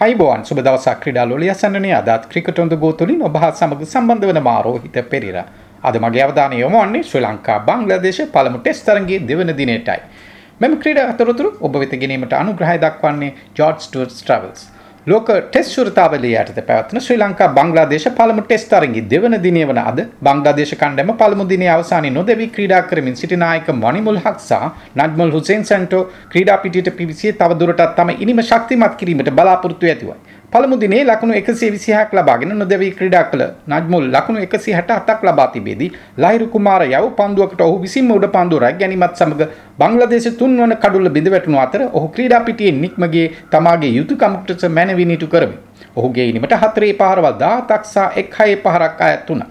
අයිබෝවන් සුබ දවසක් ක්‍රීඩා ලෝලිය සන්නනේ අදත් ක්‍රිකට් ඔන් ද ගෝ තුලින් ඔබ හා සමග සම්බන්ධ වන මා රෝහිත පෙරේරා. අද මගේ අවධානය යොමු වන්නේ ශ්‍රී ලංකා බංග්ලාදේශ පළමු ටෙස්ට් තරගයේ දෙවන දිනයටයි. මෙම ක්‍රීඩා අතරතුරු ඔබ වෙත ගෙනීමට අනුග්‍රහය දක්වන්නේ ජෝර්ජ් ටුවර්ස් ට්‍රැවල්ස්. ලෝක ටෙස් ශෘතාවලිය යටතේ පැවැත්වෙන ශ්‍රී ලංකා බංග්ලාදේශ පළමු ටෙස් තරගයේ දෙවන දිනය වන අද බංග්ලාදේශ කණ්ඩායම පළමු දිනයේ අවසානයේ නොදෙවි ක්‍රීඩා කරමින් සිටි නායක මණිමුල් හක් සහ නජ්මුල් හුසේන් සැන්ටෝ ක්‍රීඩා පිටියට පිවිසියේ තව දුරටත් තම ඉනිම ශක්තිමත් කිරීමට බලාපොරොත්තු ඇතිවයි. පළමු දිනේ ලකුණු 126ක් ලබාගෙන නොදැවී ක්‍රීඩා කළ නජ්මුල් ලකුණු 167ක් ලබා තිබේදී ලහිරු කුමාර යව පන්දුවකට ඔහු විසින්ම උඩ පන්දුව රැග් ගැනීමත් සමග බංග්ලාදේශ තුන්වන කඩුල්ල බිඳ වැටුණු අතර ඔහු ක්‍රීඩා පිටියේ නික්ම ගියේ තමාගේ යුතුයකමකට මැනවිනිටු කරමි. ඔහුගේ ඉනිමට හතරේ පහරවල් 17ක් සහ එක් හයේ පහරක් අයත් වුණා.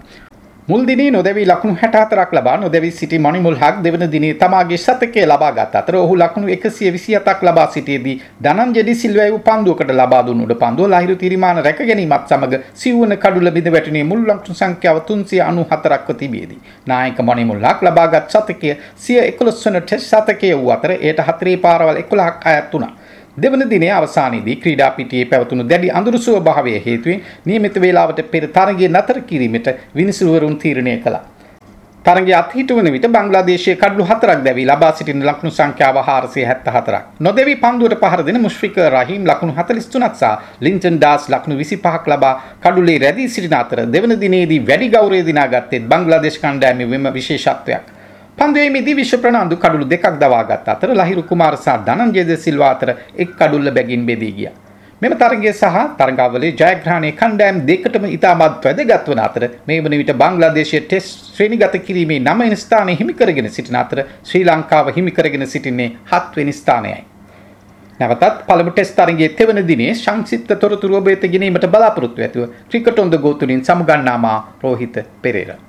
මුල් දිනේ නොදැවී ලකුණු 64ක් ලබා නොදැවී සිටි මණිමුල් හක් දෙවන දිනේ තමාගේ ශතකය ලබා ගත් අතර ඔහු ලකුණු 127ක් ලබා සිටියේදී ධනංජය ඩි සිල්වා වූ පන්දුවකට ලබා දුන් උඩ පන්දුව ලහිරු තිරිමාන රැක ගැනීමත් සමග සිව්වන කඩුල බිඳ වැටුනේ මුල් ලකුණු සංඛ්‍යාව 394ක්ව තිබියදී නායක මණිමුල් හක් ලබාගත් ශතකය සිය 11 වන ටෙස්ට් ශතකය වූ අතර එයට හතරේ පාරවල් 11ක් අයත් වුණා. දෙවන දිනේ අවසානයේදී ක්‍රීඩා පිටියේ පැවතුණු දැඩි අඳුරු ස්වභාවය හේතුවෙන් නියමිත වේලාවට පෙර තරගය නතර කිරීමට විනිසුරුවරුන් තීරණය කළා. තරගය අත්හිට වන විට බංග්ලාදේශයේ කඩලු හතරක් දැවී ලබා සිටින ලකුණු සංඛ්‍යාව 474ක්. නොදෙවි පන්දුවට පහර දෙන මුෂ්ෆික රහීම් ලකුණු 43ක් සහ ලින්ටන් ඩාස් ලකුණු 25ක් ලබා කඩුලේ රැඳී සිටින අතර දෙවන දිනේදී වැඩි ගෞරවය දිනාගත්තේ බංග්ලාදේශ කණ්ඩායමේ වෙම විශේෂත්වයක්. පන්දුවේමේදී විශ්ව ප්‍රනාන්දු කඩුළු දෙකක් දවාගත් අතර ලහිරු කුමාර සහ ධනංජය ද සිල්වා අතර එක් කඩුල්ල බැගින් බෙදී ගියා. මෙම තරගය සහ තරගාවලියේ ජයග්‍රහණයේ කණ්ඩායම් දෙකටම ඉතාමත් වැදගත් වන අතර මේ වන විට බංග්ලාදේශයේ ටෙස්ට් ශ්‍රේණිගත කිරීමේ 9 වෙනි ස්ථානය හිමි කරගෙන සිටින අතර ශ්‍රී ලංකාව හිමි කරගෙන සිටින්නේ 7 වෙනි ස්ථානයයි. නැවතත් පළමු ටෙස්ට් තරගයේ තෙවන දිනේ සංක්ෂිප්ත තොරතුරු ඔබ වෙත ගෙනීමට බලාපොරොත්තු ඇතුව ක්‍රිකට් ඔන් ද ගෝ තුලින් සමුගන්නා මා රෝහිත පෙරේරා